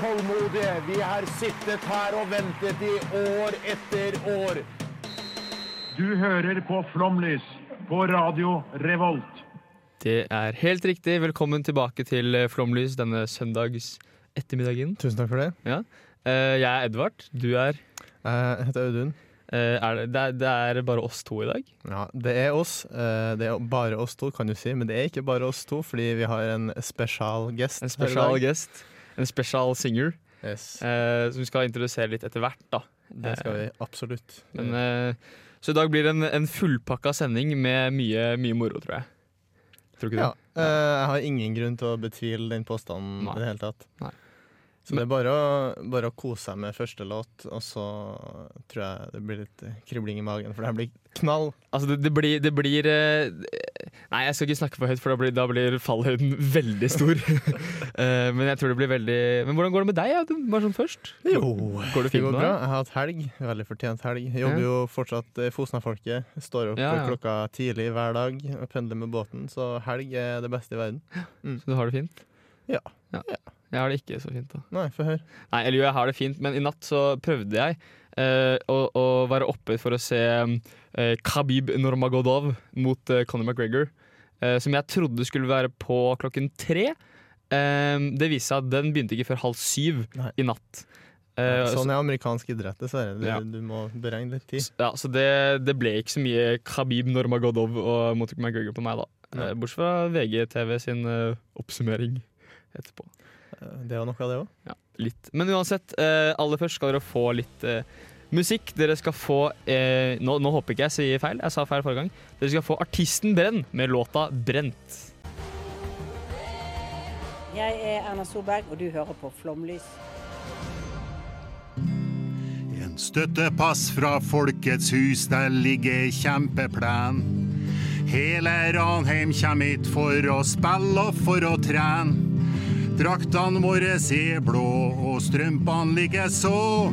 tålmodige. Vi har sittet her og ventet i år etter år. Du hører på Flomlys på Radio Revolt. Det er helt riktig. Velkommen tilbake til eh, Flomlys denne søndags ettermiddagen. Tusen takk for det. Ja. Eh, Jeg er Edvard. Du er Jeg heter Audun. eh, er det, det, er, bare oss to i dag. Ja, det er oss. Eh, Det er bare oss to, kan du si. Men det er ikke bare oss to, fordi vi har en special guest. En her i dag. guest. En special singer. Yes. eh, som vi skal introdusere litt etter hvert. da Det skal vi absolutt. Men, eh, Så i dag blir det en, en fullpakka sending med mye, mye moro, tror jeg. Tror ikke du? ja. eh, Jeg har ingen grunn til å betvile den påstanden Nei. i det hele tatt. Nei. Så det er bare å, bare å kose seg med første låt, og så tror jeg det blir litt kribling i magen, for det her blir knall. Altså, det, det blir, det blir eh, Nei, jeg skal ikke snakke for høyt, for da blir, da blir fallhøyden veldig stor. Eh, men jeg tror det blir veldig Men hvordan går det med deg, Ja? Bare sånn først? Jo, Går det det går bra. Jeg har hatt helg. Veldig fortjent helg. Jeg jobber Ja. jo fortsatt i Fosna-folket. Står opp Ja, klokka tidlig hver dag og pendler med båten, så helg er det beste i verden. Så du har det fint? Ja. Ja. Jeg har det ikke så fint, da. Nei, få høre. Nei, eller jo, jeg har det fint, men i natt så prøvde jeg eh, å, å være oppe for å se eh, Khabib Nurmagomedov mot eh, Conor McGregor, eh, som jeg trodde skulle være på klokken tre. Eh, det viste seg at den begynte ikke før halv syv Nei. i natt. Eh, Sånn er amerikansk idrett, dessverre. Du, Ja. du må beregne litt tid. ja, så det, det ble ikke så mye Khabib Nurmagomedov og mot McGregor på meg, da. Eh, bortsett fra VGTV sin oppsummering etterpå. Eh, Det var noe av det òg. Ja, litt. Men uansett, eh, aller først skal dere få litt eh, musikk. Dere skal få eh, nå, nå håper ikke jeg sier feil, jeg sa feil forrige gang. Dere skal få artisten Brenn med låta 'Brent'. Jeg er Erna Solberg, og du hører på Flomlys. En støttepass fra Folkets hus, der ligger kjempeplen. Hele Ranheim kommer hit for å spille og for å trene. Draktene våre er blå, og strømpene likeså.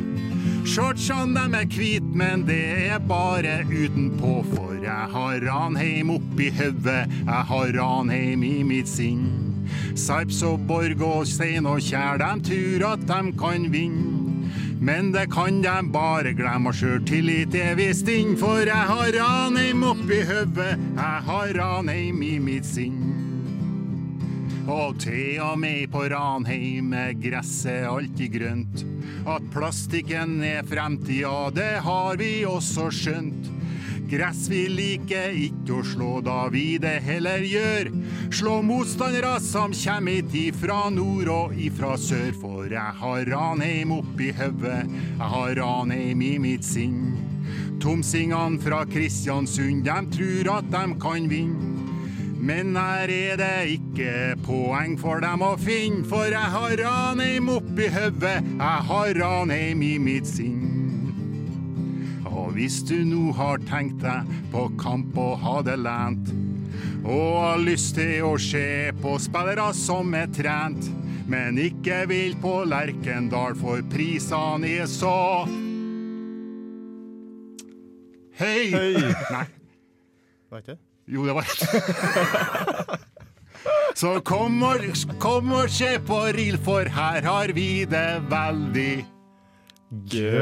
Shortsene dem er hvite, men det er bare utenpå. For jeg har Ranheim oppi hodet, jeg har Ranheim i mitt sinn. Sarps og Borg og Stein og Kjær, dem tror at dem kan vinne. Men det kan de bare glemme, og sjøltillit er visst inn. For jeg har Ranheim oppi hodet, jeg har Ranheim i mitt sinn. Og til og med på Ranheim er gresset alltid grønt. At plastikken er fremtida, det har vi også skjønt. Gress vi liker ikke å slå, da vi det heller gjør. Slå motstandere som kommer hit ifra nord og ifra sør. For jeg har Ranheim oppi hodet, jeg har Ranheim i mitt sinn. Tomsingene fra Kristiansund, de tror at de kan vinne. Men her er det ikke poeng for dem å finne, for jeg har Ranheim oppi hodet, jeg har Ranheim i mitt sinn. Og hvis du nå har tenkt deg på kamp og ha det lent, og har lyst til å se på spillere som er trent, men ikke vil på Lerkendal for prisene er så Hei! Nei. Var ikke det? Jo, det var rett. Så kom og, kom og se på Reel, for her har vi det veldig Gøy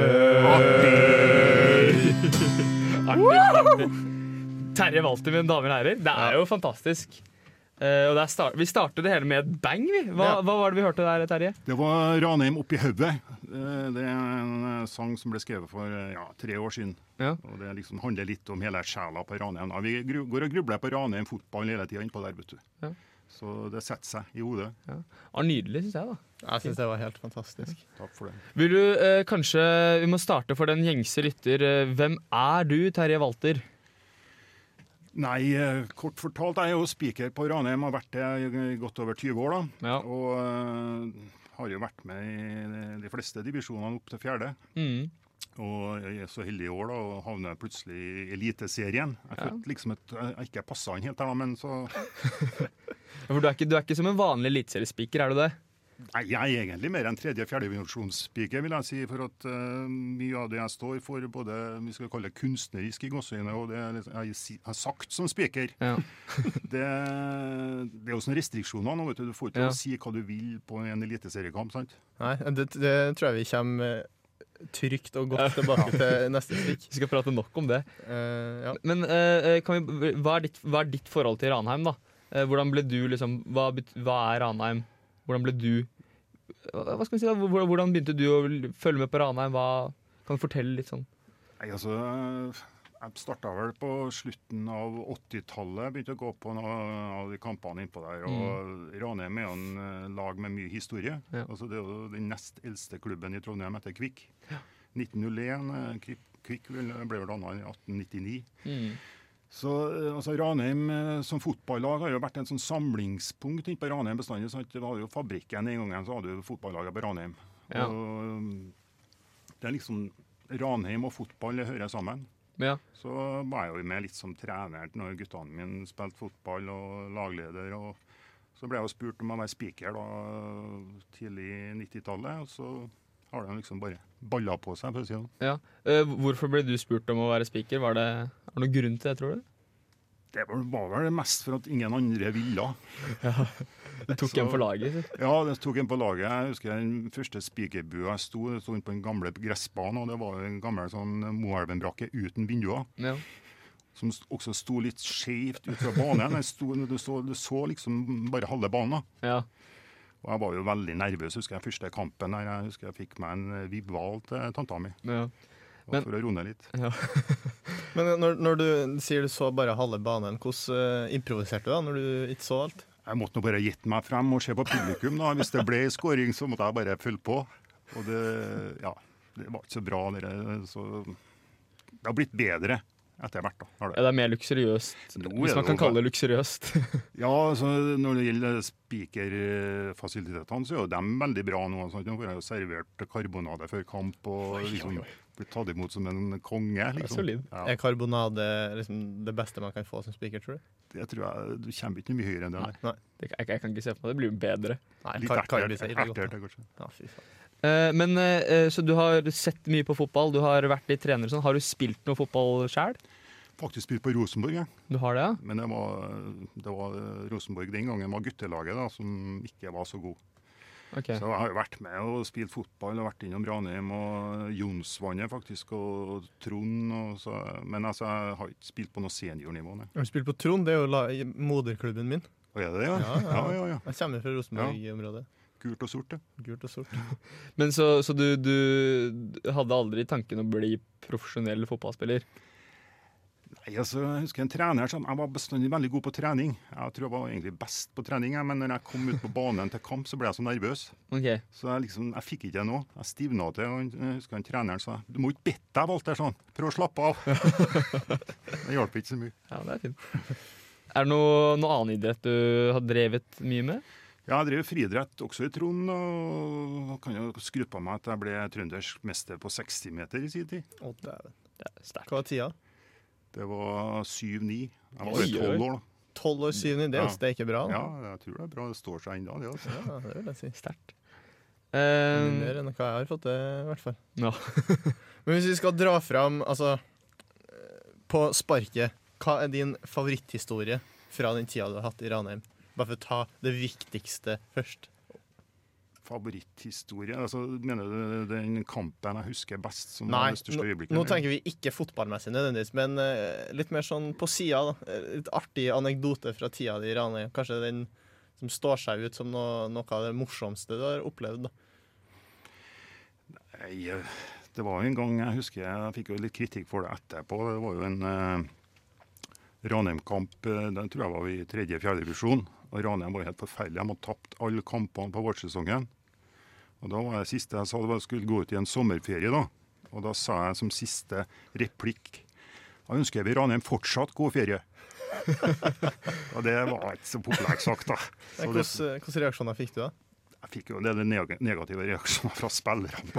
Terje Walter, mine damer og herrer. Det er jo fantastisk. Eh, og det er start vi startet det hele med et bang, vi. Hva, Ja. hva var det vi hørte der, Terje? Det var Ranheim oppi hodet. Eh, Det er en eh, sang som ble skrevet for eh, ja, tre år siden. Ja. Og Det liksom handler litt om hele sjela på Ranheim. Vi gru- går og grubler på Ranheim fotball hele tida innpå der, vet du. Ja. Så det setter seg i hodet. Ja. var nydelig, syns jeg. da Jeg syns det var helt fantastisk. Takk for det. Vil du eh, kanskje Vi må starte for den gjengse lytter. Eh, Hvem er du, Terje Walter? Nei, eh, kort fortalt, jeg er jo spiker på Ranheim, har vært det i godt over 20 år. da. Ja. Og uh, har jo vært med i de fleste divisjonene opp til fjerde. Mm. Og jeg er så heldig i år da, og havner plutselig i Eliteserien. Jeg Ja. følte liksom at jeg ikke passa inn helt der, da, men så For du er ikke, du er ikke som en vanlig eliteseriespiker, er du det? Nei, Jeg er egentlig mer en tredje-fjerdedivisjonspiker, vil jeg si. For at uh, mye av det jeg står for, både vi skal kalle det kunstnerisk i gåseøyne, og det jeg har sagt som spiker, Ja. det, det er jo sånne restriksjoner nå. vet Du Du får ikke Ja. å si hva du vil på en eliteseriekamp. sant? Nei, det, det tror jeg vi kommer eh, trygt og godt tilbake til neste stikk. Vi skal prate nok om det. Uh, ja. Men uh, kan vi, hva, er ditt, hva er ditt forhold til Ranheim, da? Hvordan ble du liksom hva, hva er Ranheim? Hvordan ble du hva skal vi si da? Hvordan begynte du å følge med på Ranheim? Hva, kan du fortelle litt sånn? Nei, altså, Jeg starta vel på slutten av 80-tallet. Begynte å gå på noen av de kampene innpå der. og Ranheim er jo en eh, lag med mye historie. Mm. Ja. Altså, det er jo den nest eldste klubben i Trondheim etter Kvikk. 1901. eh, Kvikk ble vel danna i 1899. Så eh, altså, Ranheim eh, som fotballag har jo vært en sånn samlingspunkt på Ranheim bestandig. sant? Det var jo fabrikken en gang, så hadde du fotballaget på Ranheim. Ja. Og eh, det er liksom Ranheim og fotball det hører sammen. Ja. Så var jeg jo med litt som trener når guttene mine spilte fotball og lagleder. og Så ble jeg jo spurt om å være spiker da tidlig i 90-tallet. Og så har de liksom bare balla på seg, for å si det sånn. ja. Hvorfor ble du spurt om å være speaker? Var det, er det noen grunn til det, tror du? Det var vel mest for at ingen andre ville. Ja, det tok en på laget? Så. Ja, det tok en på laget. Jeg husker den første spikerbua jeg sto, sto på den gamle gressbanen, og det var en gammel sånn Moelven-brakke uten vinduer. Ja. Som også sto litt skjevt ut fra banen. Du, så, så liksom bare halve banen. ja. Og jeg var jo veldig nervøs, husker jeg, første kampen der. Jeg husker jeg fikk meg en Vibval til tanta mi, ja. Men- for å roe ned litt. Men når, når du sier du så bare halve banen, hvordan eh, improviserte du da, når du ikke så alt? Jeg måtte nå bare gitt meg frem og se på publikum. da. Hvis det ble skåring, så måtte jeg bare følge på. Og det, ja, det var ikke så bra. Dere, så det har blitt bedre etter hvert. da. Er ja, det. det er mer luksuriøst. Hvis man kan kalle det luksuriøst. Ja, altså Når det gjelder spikerfasilitetene, så er jo de veldig bra nå. Sånn, Nå får jeg jo servert karbonade før kamp og liksom blitt tatt imot som en konge. liksom. solid. Ja, Er karbonade liksom det beste man kan få som spiker, tror du? det tror jeg Du kommer ikke mye høyere enn det Nei, Nei, Det, jeg, jeg kan ikke se for meg det. blir jo bedre. Nei Litt ertert, kanskje. Ja, fy faen. Uh, men uh, Så du har sett mye på fotball, du har vært litt trener og sånn. Har du spilt noe fotball sjøl? Faktisk spilt på Rosenborg, jeg. Du har det, ja? Men det var, det var Rosenborg den gangen var guttelaget da, som ikke var så god. Ok. Så jeg har jo vært med og spilt fotball og vært innom Ranheim og Jonsvannet faktisk, og Trond. Og så, men altså, jeg har ikke spilt på noe seniornivå. nei. Har du spilt på Trond? Det er jo la moderklubben min. Og er det det, ja? Ja, ja. ja, ja, ja. Jeg kommer fra Rosenborg-området. Gult og sort, ja. Gult og sort. Men så, så du, du hadde aldri tanken å bli profesjonell fotballspiller? Nei, altså, Jeg husker en trener som Jeg var bestandig veldig god på trening. Jeg tror jeg var egentlig best på trening, men når jeg kom ut på banen til kamp, så ble jeg så nervøs. Okay. Så jeg liksom, jeg fikk ikke det nå. Jeg stivna til. og Jeg husker en treneren sa du må ikke bitte deg, Walter. sånn. Prøv å slappe av. det hjalp ikke så mye. ja det er fint. Er det noe, noe annen idrett du har drevet mye med? Ja, jeg drev friidrett også i Trond, og kan jo skryte på meg at jeg ble trøndersk mester på 60-meter i sin tid. Å, dæven. Det er sterkt. Hva var tida? Det var 7-9. Jeg var bare. 12 år, da. Tolv år, syv, ni. Det er ikke bra. da. Ja, jeg tror det er bra. Det står seg ennå, det. altså. Ja, det vil jeg si. Sterkt. Eh, Mindre enn hva jeg har fått til, i hvert fall. Ja. Men hvis vi skal dra fram, altså eh, På sparket, hva er din favoritthistorie fra den tida du har hatt i Ranheim? Bare for å ta det viktigste først. Favoritthistorie? Altså, mener du den kampen jeg husker best, som Nei, det største øyeblikket? nå tenker vi ikke fotballmessig nødvendigvis, men uh, litt mer sånn på sida. da. Eh, Litt artig anekdote fra tida di i Rani. Kanskje den som står seg ut som noe, noe av det morsomste du har opplevd. da. Nei, eh, det var jo en gang jeg husker jeg fikk jo litt kritikk for det etterpå. Det var jo en uh, Ranheim-kamp. Den tror jeg var i tredje-fjerde divisjon. Og Ranheim var helt forferdelig. De hadde tapt alle kampene på vårsesongen. Og da var det siste jeg sa, det var at jeg skulle gå ut i en sommerferie. da. Og da sa jeg som siste replikk Da ønsker jeg vi Ranheim fortsatt god ferie. og det var ikke så populært sagt, da. Så hvordan hvilke reaksjoner fikk du da? Jeg fikk jo en del negative reaksjoner fra spillerne.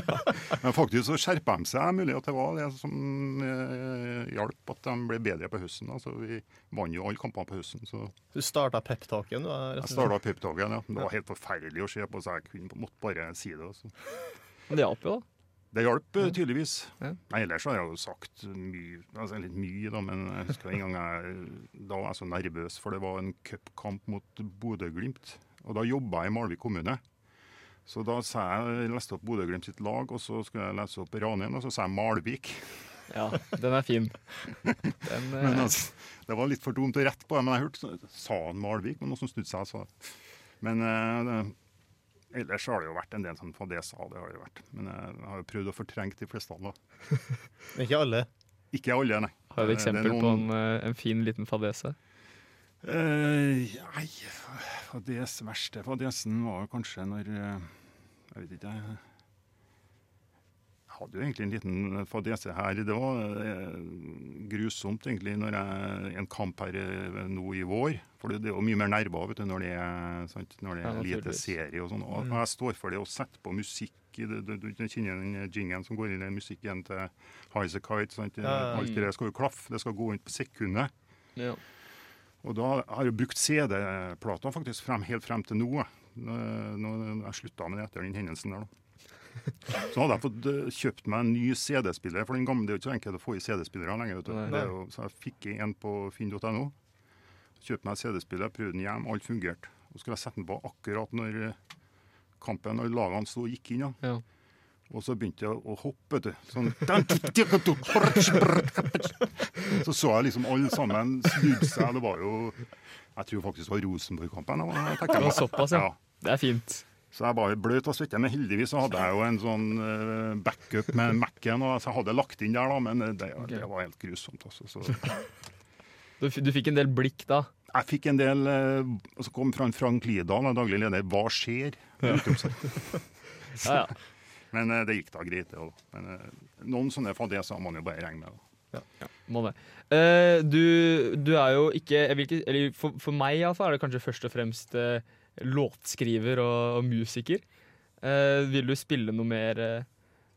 Men faktisk så skjerpa de seg. Mulig at det var det som eh, hjalp at de ble bedre på høsten. Altså, vi vant jo alle kampene på høsten. så... Du starta peptalken, og Jeg starta peptalken, ja. Det var helt forferdelig å se på, så jeg kunne, måtte bare si det. Altså. Men det hjalp jo, da. Det hjalp eh, tydeligvis. Ja. Nei, ellers har jeg jo sagt mye, altså litt mye, da, men jeg husker en gang jeg, da var jeg så nervøs, for det var en cupkamp mot Bodø-Glimt. Og da jobba jeg i Malvik kommune. Så da sa jeg, jeg leste opp Bodø-Glimt sitt lag, og så skulle jeg lese opp Ranheim, og så sa jeg Malvik. Ja, den er fin. Den, eh, Men altså, det var litt for dumt å rette på det, men jeg hørte sa han Malvik, men noen som snudde seg, sa det. Men eh, det, ellers har det jo vært en del sånn fadeser, det har det jo vært. Men eh, jeg har jo prøvd å fortrenge de fleste av. Men Ikke alle. Ikke alle, nei. har du et eksempel eksempel på en, eh, en fin liten fadese? Eh, nei, fades verste fadesen var kanskje når eh, Jeg vet ikke, jeg jeg hadde jo egentlig en liten fadese her. Det var eh, grusomt egentlig når jeg, en kamp her nå i vår. For det, er jo mye mer nerver vet du, når det er, sant, når det Ja, er lite serie og sånn. Og jeg står for det å sette på musikk. Du, du, du kjenner den jingen som går inn i musikken til Highasakite. Ja, ja. Alt det der skal jo klaffe. Det skal gå inn på sekundet. Ja. Og da har jeg brukt CD-plata faktisk frem, helt frem til nå. Nå- nå- Jeg slutta med det etter den hendelsen der, da. Så hadde jeg fått eh, kjøpt meg en ny CD-spiller, for den gamle det er jo ikke så enkelt å få i CD-spillere lenger. vet du. Jo, så jeg fikk en på finn.no. Kjøpte meg CD-spiller, prøvde den hjem, alt fungerte. Og skulle jeg sette den på akkurat når eh, kampen og lagene sto og gikk inn. Ja. Og så begynte jeg å hoppe, du. Sånn. Så så jeg liksom alle sammen snudde seg. Det var jo Jeg tror faktisk det var Rosenborg-kampen. Det var såpass, ja. Det er fint. Så jeg var bløt og svette. Men heldigvis så hadde jeg jo en sånn eh, backup med Mac-en. Så jeg hadde lagt inn der, da, men det, det var helt grusomt. Altså. Så Du, du fikk en del blikk da. jeg fikk en del eh, så kom fra en Frank Lidahl, daglig leder. Hva skjer? Ja. Ja, ja. Men eh, det gikk da greit, det òg. Men eh, noen sånne fadeser må man jo bare regne med. da. Må det. Eh, du, du er jo ikke, jeg vil ikke Eller for, for meg iallfall er det kanskje først og fremst eh, låtskriver og, og musiker. Eh, vil du spille noe mer eh,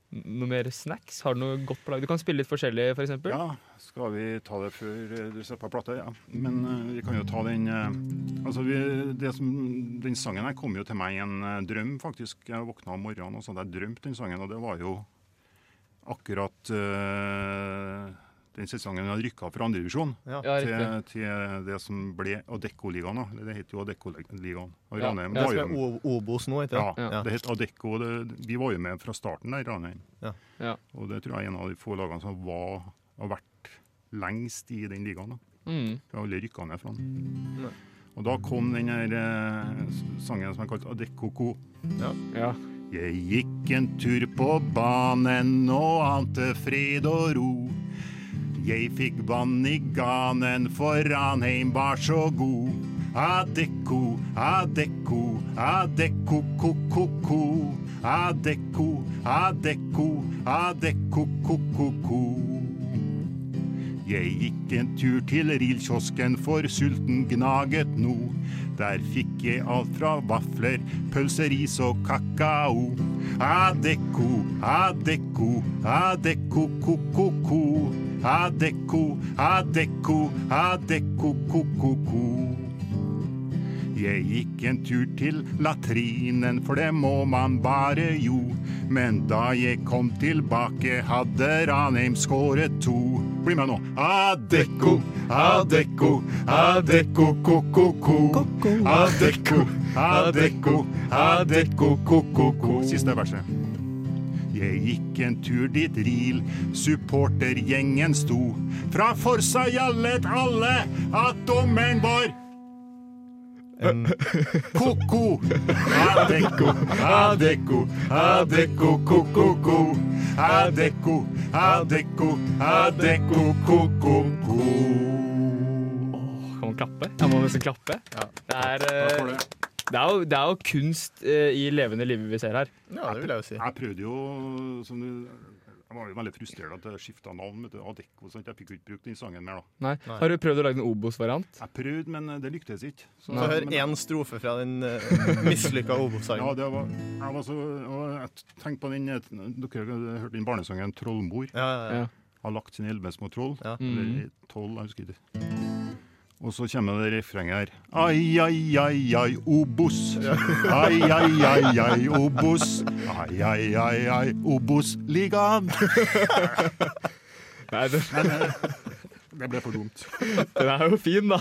Noe mer snacks? Har du noe godt på lag? Du kan spille litt forskjellig, f.eks. eksempel Ja, skal vi ta det før du på plata? Ja. Men uh, vi kan jo ta den uh, Altså, vi, som, Den sangen her kom jo til meg i en uh, drøm, faktisk. Jeg våkna om morgenen og så hadde jeg drømt den sangen, og det var jo akkurat den sesongen vi har rykka fra andredivisjon Ja. Ja, til, til det som ble Adecco-ligaen. Det heter jo Adecco-ligaen. Og Ranheim Det var jo med. Obos nå, ikke ja, det? heter het Adecco. Det, vi var jo med fra starten der, Ranheim. Ja. Ja. Og det tror jeg er en av de få lagene som var, har vært lengst i den ligaen. da. Mm. Har aldri rykka ned fra den. Og da kom den her eh, sangen som er kalt Adecco-ko. ja. Jeg gikk en tur på banen og ante fred og ro. Jeg fikk vann i ganen, for Ranheim var så god. Adekko, adekko, adekko, ko, ko, ko. Adekko, adekko, adekko, ko, ko, ko. Jeg gikk en tur til Rilkiosken, for sulten gnaget no. Der fikk jeg alt fra vafler, pølser, is og kakao. Adecco, Adecco, Adecco, ko-ko-ko. Adecco, Adecco, Adecco, ko-ko-ko. Jeg gikk en tur til latrinen, for det må man bare jo. Men da jeg kom tilbake, hadde Ranheim skåret to. Bli med nå. Adecco, Adecco, Adecco, ko-ko-ko. Adecco, Adecco, Adecco, ko-ko-ko. Siste verset. Jeg gikk en tur dit RIL, supportergjengen sto. Fra Forsa gjallet alle at dommeren var Ko-ko! Adecco, Adecco, Adecco, ko-ko-ko. Adecco, Adecco, Adecco, ko-ko-ko. Kan man klappe? Jeg må nesten klappe. Ja. Det, er, uh... det. er jo, det er jo kunst eh, i levende livet vi ser her. Ja, det vil jeg jo si. Jeg prøvde jo som du, Jeg var veldig frustrert at jeg skifta navn. vet du, Adecco. Sant? Jeg fikk jo ikke brukt den sangen mer, da. Nei. Nei. Har du prøvd å lage en Obos-variant? Jeg prøvde, men eh, det lyktes ikke. Så, Så hør én strofe fra den uh, mislykka Obos-sangen. det var, jeg var så, og jeg tenkte på den eh, Dere har hørt den barnesangen 'Trollmor'? Ja, ja, ja. Ja. Har lagt sine elleve små troll. Ja. Eller tolv, jeg husker ikke. Og så kommer det refrenget her. Ai, ai, ai, ai, Obos. Ai, ai, ai, ai, Obos. Ai, ai, ai, ai, Obos-ligaen. Nei, det, Det ble for dumt. den er jo fin, da.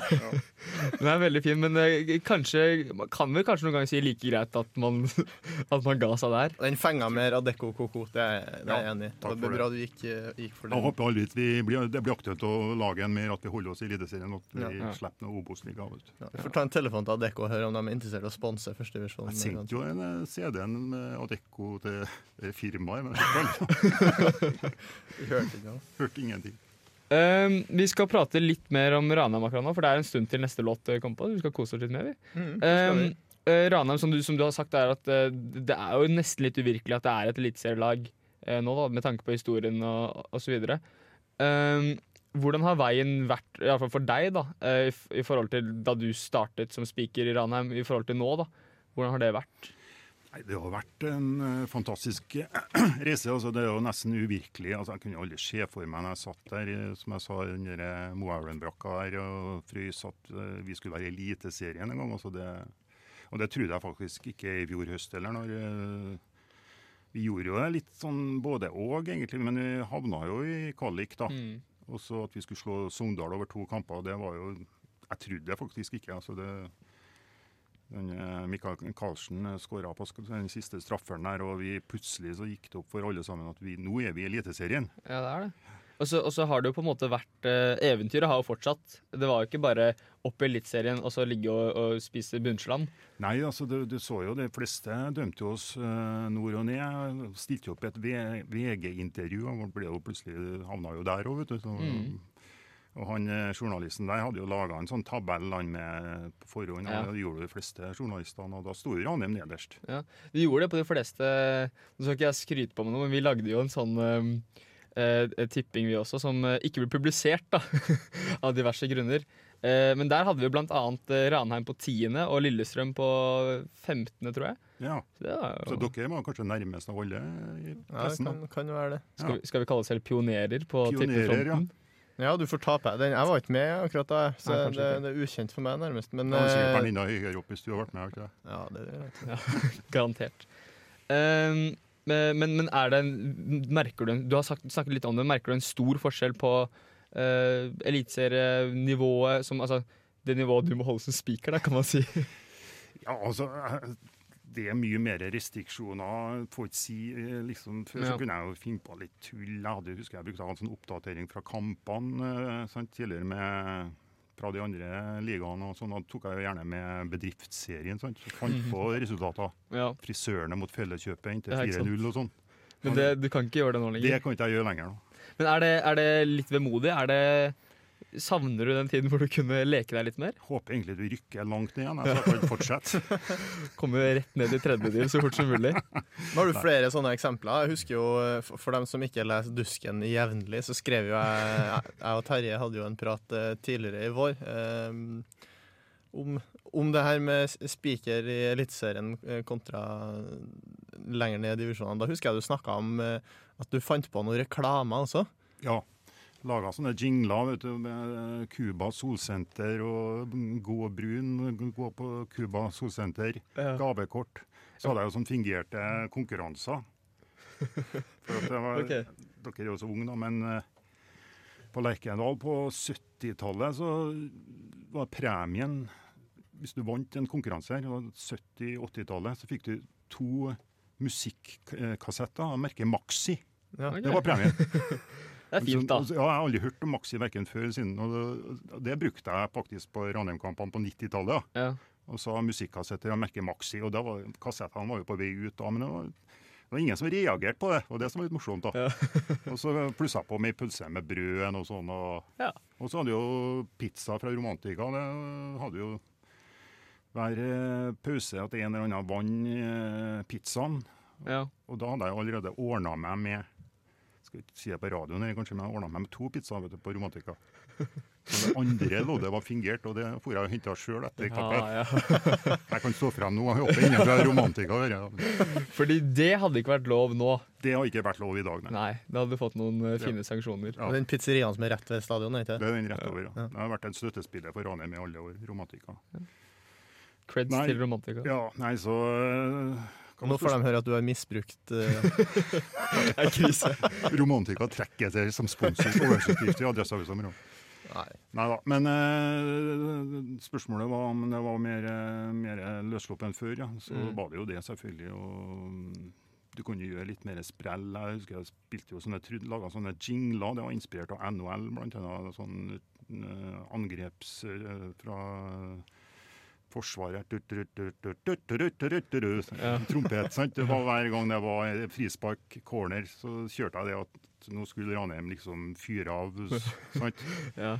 Den er veldig fin, men eh, kanskje Man kan vel kanskje noen ganger si like greit at man, at man ga seg der. Den fenga med Radecco Coco, det er, det er jeg Ja, enig i. Det er bra du gikk, eh, gikk for Jeg det. håper aldri vi blir, det blir aktuelt å lage en mer, at vi holder oss i Eliteserien. At vi Ja. slipper noe Obos-liga. Ja, vi får ta en telefon til Adecco og høre om de er interessert i å sponse førstevisjonen. Jeg sendte jo en eh, CD-en med Adecco til firmaet, men jeg Hørte hørte ingenting. Um, vi skal prate litt mer om Ranheim akkurat nå, for det er en stund til neste låt eh, kommer på. Vi skal kose oss litt med, vi. Mm, Um, eh, Ranheim, som du, som du har sagt, er at uh, det er jo nesten litt uvirkelig at det er et eliteserielag uh, nå, da, med tanke på historien og osv. Um, hvordan har veien vært, i hvert fall for deg, da, i, i forhold til da du startet som speaker i Ranheim, i forhold til nå? da? Hvordan har det vært? Nei, Det har vært en eh, fantastisk reise. altså Det er jo nesten uvirkelig. altså Jeg kunne aldri se for meg når jeg satt der, eh, som jeg sa, under eh, Moelven-brakka der og frøs at vi skulle være i Eliteserien en gang. altså det, Og det trodde jeg faktisk ikke i fjor høst heller. når Vi gjorde jo det litt sånn både og, egentlig, men vi havna jo i kvalik, da. Mm. Og så at vi skulle slå Sogndal over to kamper, det var jo Jeg trodde det faktisk ikke. altså det eh, Mikael Karlsen skåra på den siste strafferen der, og vi plutselig så gikk det opp for alle sammen at vi, nå er vi i Eliteserien. Ja, det er det. Og så, og så har det jo på en måte vært eh, Eventyret har jo fortsatt. Det var jo ikke bare opp i Eliteserien og så ligge og, og spise bunnslam. Nei, altså du, du så jo de fleste dømte jo oss eh, nord og ned. Stilte jo opp et VG-intervju, og ble jo plutselig havna jo der òg, vet du. Så, Og han eh, journalisten der hadde jo laga en sånn tabell han med på forhånd, Ja. og det gjorde de fleste journalistene, og da sto jo Ranheim nederst. Vi gjorde det på de fleste Nå skal ikke jeg skryte på meg noe, men vi lagde jo en sånn eh, eh, tipping vi også, som eh, ikke ble publisert da, av diverse grunner. Eh, men der hadde vi eh, Ranheim på tiende og Lillestrøm på 15., tror jeg. Ja, Så det var Så dere var kanskje nærmest av alle i Ja, det kan, kan jo være det. skal, vi, skal vi kalle oss selv pionerer på Pionerer, tippefronten? Ja, du får ta på den. Jeg var ikke med akkurat da, så Nei, det, det er ukjent for meg, nærmest. Men er sikkert eh, Pernilla høyere opp hvis du har vært med. ikke ja, det er greit. Garantert. Um, men, men er det en, Merker du en Du har sagt, snakket litt om det. Merker du en stor forskjell på uh, eliteserienivået som Altså det nivået du må holde som speaker, da, kan man si. Ja, altså eh, Det er mye mer restriksjoner. Får ikke si eh, liksom, Før Ja. så kunne jeg jo finne på litt tull. Jeg husker jeg brukte en sånn oppdatering fra kampene eh, sant, tidligere med fra de andre ligaene. og sånn, Da tok jeg jo gjerne med bedriftsserien. sant, så Fant på resultater. Ja, Frisørene mot Felleskjøpet inntil ikke 4-0 og sånn. Men det, du kan ikke gjøre det nå lenger? Det kan ikke jeg gjøre lenger nå. Men er det, er det litt vemodig? Er det Savner du den tiden hvor du kunne leke deg litt mer? Håper egentlig du rykker langt ned igjen, jeg, skal kan fortsette. Komme rett ned i tredjedel så fort som mulig? Nå har du flere sånne eksempler. Jeg husker jo, eh, for- dem som ikke leser Dusken jevnlig, så skrev jo jeg Jeg og Terje hadde jo en prat eh, tidligere i vår eh, om, om det her med spiker i Eliteserien kontra lenger ned i divisjonene. Da husker jeg du snakka om at du fant på noen reklamer også. Ja. Laga sånne jingler vet du, med Cuba solsenter og gå brun, gå på Cuba solsenter, gavekort. Så hadde jeg jo sånn fingerte konkurranser. For at det var, okay. Dere er jo så unge, da, men eh, på Lerkendal på 70-tallet så var premien Hvis du vant en konkurranse her, det 70-80-tallet, så fikk du to musikkassetter av merket Maxi. Ja. okay. Det var premien. Det er fint, da. Så- Ja, jeg har aldri hørt om Maxi verken før eller siden. Og det, det brukte jeg faktisk på Ranheim-kampene på 90-tallet. ja. Ja. Og så musikkassetter og merket Maxi. Og var, kassettene var jo på vei ut da, men det var, det var ingen som reagerte på det. Og det som var litt morsomt. da. og så plussa jeg på med pølse med brød og sånn. Og, Ja. og så hadde jo pizza fra Romantika. Det hadde jo hver eh, pause at en eller annen vant eh, pizzaen. Ja. Og da hadde jeg allerede ordna meg med Skal ikke si det på radioen, kanskje, men jeg ordna meg med to pizzaer vet du, på Romantika. Men det andre loddet var fingert, og det får jeg og henta sjøl etter kappet. Ja, ja. Jeg kan stå frem nå. Jeg håper ingen fra Romantika hører. det. Fordi det hadde ikke vært lov nå. Det har ikke vært lov i dag, nei. Nei, det hadde fått noen eh, fine sanksjoner. Ja. Den pizzeriaen som er rett ved stadion, er ikke Det er den rett over. Ja. Ja. Det har vært en støttespiller for Ranheim i alle år. Romantika. Creds Nei. til Romantika. Ja, nei, så hva Nå får de høre at du har misbrukt en krise. Romantika trekker seg som sponsor overskrift i Adresseavisa. Nei Nei. da. Men øh, spørsmålet var om det var mer, mer løsslupp enn før. Ja. Så Mm. var det jo det, selvfølgelig. Og du kunne gjøre litt mer sprell. Jeg husker jeg spilte jo sånne, laga sånne jingler. Det var inspirert av NHL, blant annet. Sånn uh, angreps uh, fra Forsvaret Trompet, sant. Det var hver gang det var frispark, corner, så kjørte jeg det at nå skulle Ranheim liksom fyre av, sant. ja.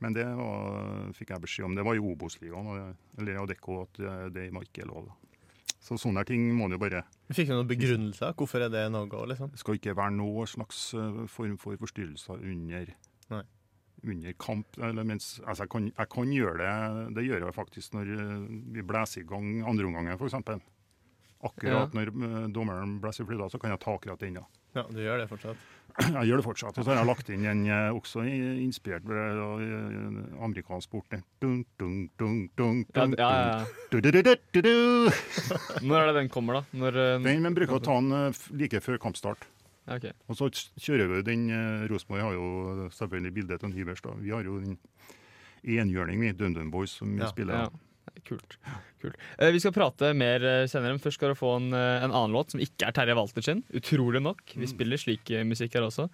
Men det var, fikk jeg beskjed om. Det var i Obos-ligaen eller Adecco at det var ikke lov. Så sånne ting må man jo bare Fikk du noen begrunnelser? Hvorfor er det noe? Liksom? Det skal ikke være noe slags eh, form for forstyrrelser under under kamp. Eller mens, altså jeg, kan, jeg kan gjøre det, det gjør jeg faktisk når eh, vi blåser i gang andreomgangen, f.eks. Akkurat når eh, dommeren blåser i fløyta, så kan jeg ta akkurat den. Ja, du gjør det fortsatt. Jeg gjør det fortsatt. Og så har jeg lagt inn en eh, også inspirert av amerikansk sport. Ja, ja, ja. Når er det den kommer, da? Når, Den men bruker å ta den like før kampstart. Ja, ok. Og så kjører vi den eh, Rosenborg har jo selvfølgelig bildet av Nivers. da. Vi har jo den enhjørning, vi. DumDum Boys, som vi Ja, spiller. Ja. Kult. Kult. Eh, vi skal prate mer eh, senere, men først skal dere få en, eh, en annen låt som ikke er Terje Walter sin. Utrolig nok. Vi spiller slik eh, musikk her også.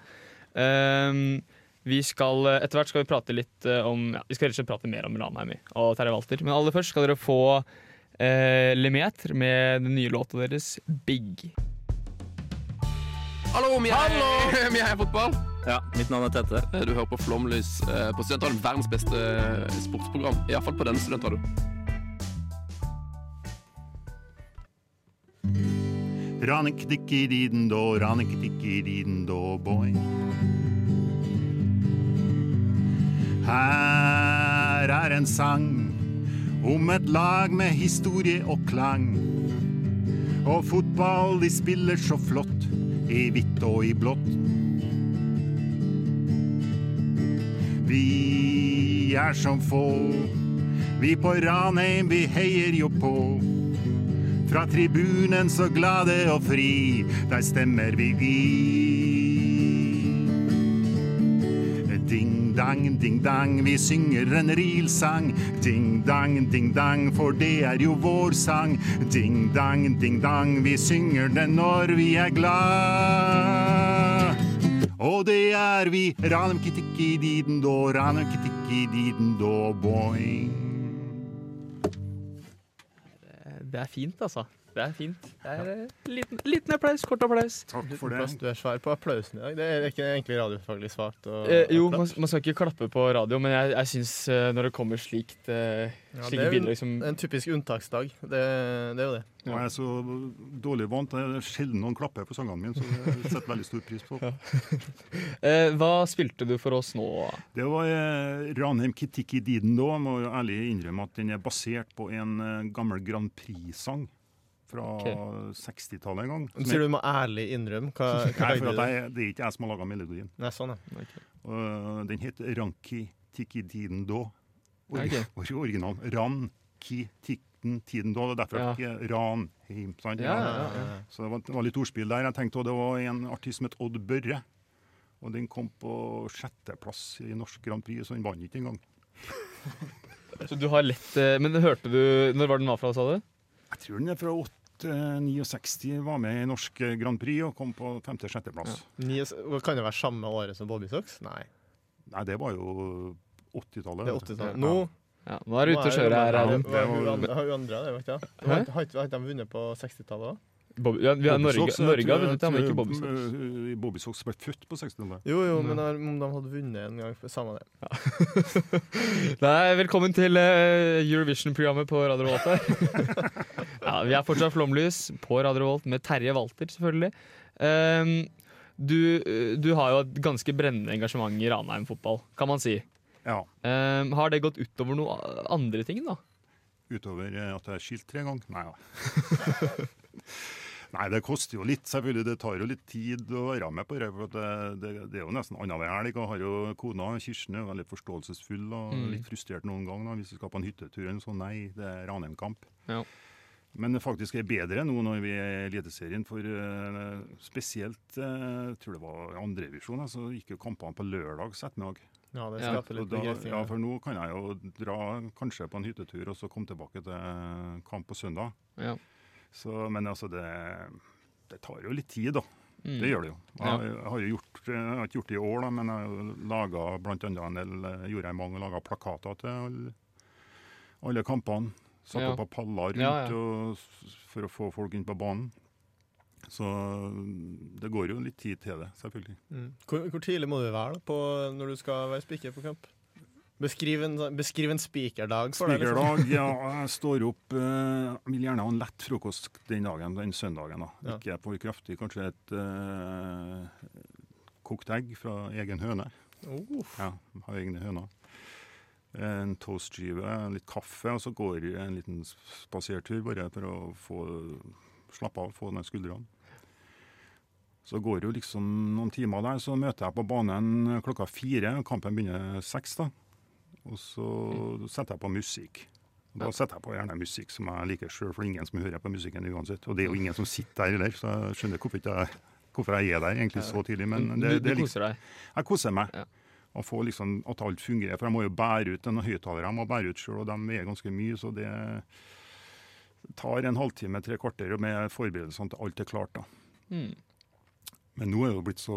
Ehm, vi skal, eh, Etter hvert skal vi prate litt eh, om ja, Vi skal rett og slett prate mer om Ranheim og Terje Walter. Men aller først skal dere få eh, Lemeter med den nye låta deres Big. Hallo, vi er, vi er fotball. Ja, mitt navn er Tete. Du hører på Flomlys eh, på Studentradioen. Verdens beste eh, sportsprogram. Iallfall på denne studentradioen. Ranikdikki-diden-do, ranikdikki-diden-do, boy. Her er en sang om et lag med historie og klang. Og fotball, de spiller så flott, i hvitt og i blått. Vi er som få, vi på Ranheim, vi heier jo på. Fra tribunen så glade og fri, der stemmer vi i. Ding dang, ding dang, vi synger en rilsang. Ding dang, ding dang, for det er jo vår sang. Ding dang, ding dang, vi synger den når vi er glad. Og det er vi, Ranum kitiki diden do, ranum kitiki diden do, boing. Det er fint, altså. Det er fint. Det er eh, liten, liten applaus. Kort applaus. Takk for det. du er svær på applausen i dag. Det er ikke egentlig radiofaglig svakt. Eh, jo, man, man skal ikke klappe på radio, men jeg, jeg syns eh, når det kommer slikt eh, Ja, det slike er bilder liksom en typisk unntaksdag. Det, det er jo det. Ja. jeg er så dårlig vant. Det er sjelden noen klapper på sangene mine, så det setter veldig stor pris på. eh, Hva spilte du for oss nå? Det var eh, Ranheim Kitiki Diden da. Må jo ærlig innrømme at den er basert på en eh, gammel Grand Prix-sang fra okay. 60-tallet en gang. Du sier du må ærlig innrømme. Hva, hva Nei, for at jeg, det er ikke jeg som har laga melodien. Nei, sånn, ja. Okay. Uh, den heter Ranki Tiki Diden Do. Or Ok. or Original. Ranki Titten Tiden Do. Det er derfor Ja. ikke Ranheim. Sant? Ja, ja, ja. Så det var, det var litt ordspill der. Jeg tenkte også det var en artist som het Odd Børre. Og den kom på sjetteplass i Norsk Grand Prix, så den vant ikke engang. Så du har lett eh, Men hørte du Når var den var fra, sa du? Jeg tror den er fra 869, var med i Norsk Grand Prix og kom på femte-sjetteplass. Ja. kan det være samme året som Bobby Socks? Nei, Nei, det var jo 80-tallet. er 80-tallet. Nå Ja, nå er du ute og kjører her. Har hun andra det, har ikke de vunnet på 60-tallet òg? Bob, ja, vi har Norge, Bobby Norge har vunnet, ja, men ikke Bobbysocks. Bobbysocks eh, Bobby Sox ble født på 60-tallet. Jo, jo, men der, om de hadde vunnet en gang, samme det. Nei, velkommen til uh, Eurovision-programmet på Radio Revolt her. ja, vi er fortsatt Flomlys på Radio Revolt med Terje Walter, selvfølgelig. Um, du, eh, du har jo et ganske brennende engasjement i Ranheim fotball, kan man si. Ja. Um, har det gått utover noen andre ting, da? Utover at jeg er skilt tre ganger? Nei da. Nei, det koster jo litt, selvfølgelig. Det tar jo litt tid å være med på det. for det, det, det er jo nesten annenhver helg. Jeg har jo kona Kirsten er veldig forståelsesfull og Mm. litt frustrert noen ganger hvis vi skal på en hyttetur. Så nei, det er Ranheim-kamp. Ja. Men det faktisk er bedre nå når vi er i Eliteserien, for uh, spesielt uh, jeg tror det var andrevisjon, så gikk jo kampene på lørdags ettermiddag. Ja, det Ja, skaper litt begrensninger. ja, for nå kan jeg jo dra kanskje på en hyttetur og så komme tilbake til kamp på søndag. Ja. Så, men altså, det, det tar jo litt tid, da. Mm. Det gjør det jo. Jeg, jeg har jo gjort, jeg har ikke gjort det i år, da, men jeg har laga bl.a. en del, eh, gjorde jeg mange og laga plakater til alle, alle kampene. Satt Ja. opp av paller rundt Ja, ja. Og, for å få folk inn på banen. Så det går jo litt tid til det, selvfølgelig. Mm. Hvor, hvor tidlig må du være da, på, når du skal være spiker på kamp? Beskriv en, sånn- beskriv en spikerdag liksom. Spikerdag, ja. Jeg står opp eh, Vil gjerne ha en lett frokost den dagen, den søndagen. da. Ja. Ikke for kraftig. Kanskje et eh, kokt egg fra egen høne. Oh, Ja, har egne høner. En toastskive, litt kaffe, og så går jeg en liten spasertur bare for å få slappe av, få ned skuldrene. Så går det jo liksom noen timer der, så møter jeg på banen klokka fire. Kampen begynner seks, da. Og så setter jeg på musikk. Og Da setter jeg på gjerne musikk som jeg liker sjøl, for det er ingen som hører på musikken uansett. Og det er jo ingen som sitter der heller, så jeg skjønner hvorfor, jeg, hvorfor jeg er der egentlig så tidlig. Men det, det du er liksom, koser deg. jeg koser meg. Ja. Og få liksom at alt fungerer. For jeg må jo bære ut denne høyttaleren. Jeg må bære ut sjøl, og de veier ganske mye. Så det tar en halvtime, tre kvarter med forberedelsene til alt er klart. da. Mm. Men nå er det jo blitt så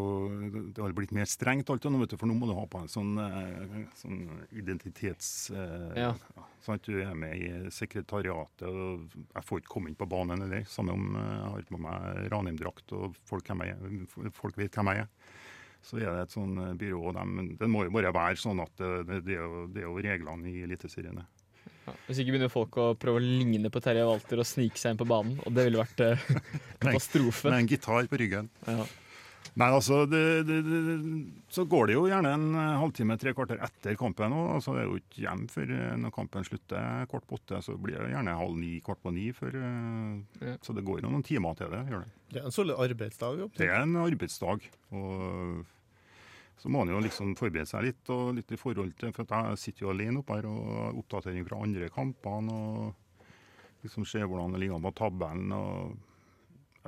Det har blitt mer strengt, alt nå, vet du, for nå må du ha på en sånn, eh, sånn identitets... Ja. Ja. Sant? Du er med i sekretariatet, og jeg får ikke komme inn på banen heller. Samme om eh, jeg har på meg Ranheim-drakt og folk, folk vet hvem jeg er. Så er det et sånn eh, byrå, og det må jo bare være sånn at det, det, det, er, jo, det er jo reglene i Eliteserien. Ja. Hvis ikke begynner folk å prøve å ligne på Terje Walter og snike seg inn på banen, og det ville vært eh, katastrofe. Med en gitar på ryggen. Ja. Nei, altså, det, det, det, Så går det jo gjerne en eh, halvtime, tre kvarter etter kampen. Og, altså, det er jo ikke hjem før eh, når kampen slutter kvart på åtte. Så blir det gjerne halv ni, kvart på ni. Før, eh, Ja. Så det går jo noen timer til det. gjør det. Det er en solid arbeidsdag. Opp. Det er en arbeidsdag. og så må man jo liksom forberede seg litt, og litt i forhold til, for at jeg sitter jo alene oppe her og har oppdatering fra andre kampene. og liksom Se hvordan det ligger an på tabellen. og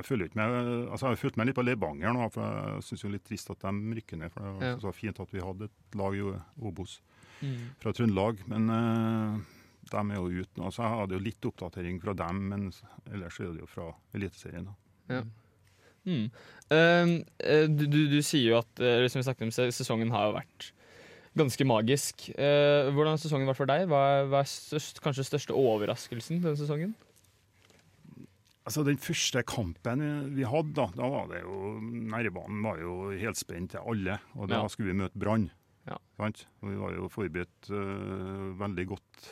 jeg føler ikke med, altså jeg har fulgt med litt på Levanger nå, for jeg syns det er litt trist at de rykker ned. for Det var Ja. så fint at vi hadde et lag i Obos Mm. fra Trøndelag. Men uh, de er jo ute nå. Så jeg hadde jo litt oppdatering fra dem, men ellers er det jo fra Eliteserien. da. Mm. Eh, du, du, du sier jo at eh, som vi snakket om, sesongen har jo vært ganske magisk. Uh, hvordan har sesongen vært for deg? Hva er, hva er størst, kanskje største overraskelsen denne sesongen? Altså Den første kampen vi hadde, da, da var det jo nervene var jo helt spent til alle. Og da Ja. skulle vi møte Brann. Ja. Sant? Og vi var jo forberedt uh, veldig godt,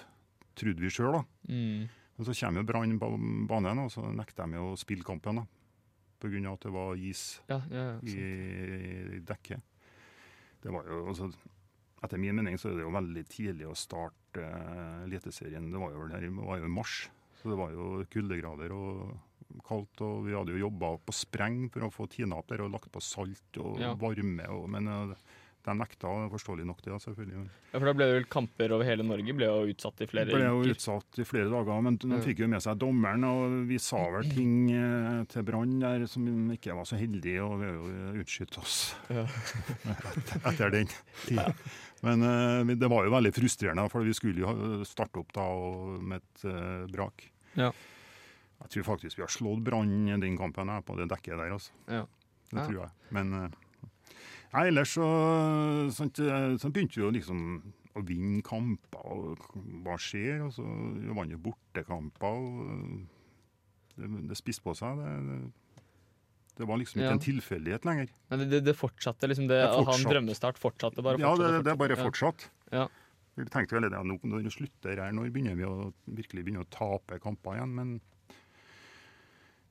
trodde vi sjøl. Mm. Og så kommer Brann på banen, og så nekter de å spille kampen. da. Pga. at det var is Ja, ja, i, i dekket. Det var jo, altså, etter min mening så er det jo veldig tidlig å starte uh, Eliteserien. Det var jo, det var jo i mars, så det var jo kuldegrader og kaldt. Og vi hadde jo jobba på spreng for å få tina opp der og lagt på salt og Ja. varme. Og, men uh, de nekta, forståelig nok det, selvfølgelig. Ja, for da ble det vel kamper over hele Norge ble jo utsatt i flere ble jo utsatt i flere dager, men de fikk jo med seg dommeren. Og vi sa vel ting eh, til Brann der som ikke var så heldige, og vi har jo utskytt oss Ja. etter, den tida. Men eh, det var jo veldig frustrerende, for vi skulle jo starte opp da med et eh, brak. Ja. Jeg tror faktisk vi har slått Brann i den kampen her på det dekket der, altså. Ja. Det tror jeg. Men eh, nei, ellers så, sant, eh, så begynte vi jo liksom å vinne kamper, hva skjer? Og så vi vant jo bortekamper, eh, det, det spiste på seg. Det, det, det var liksom ikke Ja. en tilfeldighet lenger. Men det, det, det fortsatte liksom det, Det å ha en drømmestart fortsatte bare Ja, det, fortsatte, det bare Ja. fortsatt. Ja. Vi tenkte vel at ja, nå, når det slutter her, når begynner vi å virkelig begynne å tape kamper igjen? Men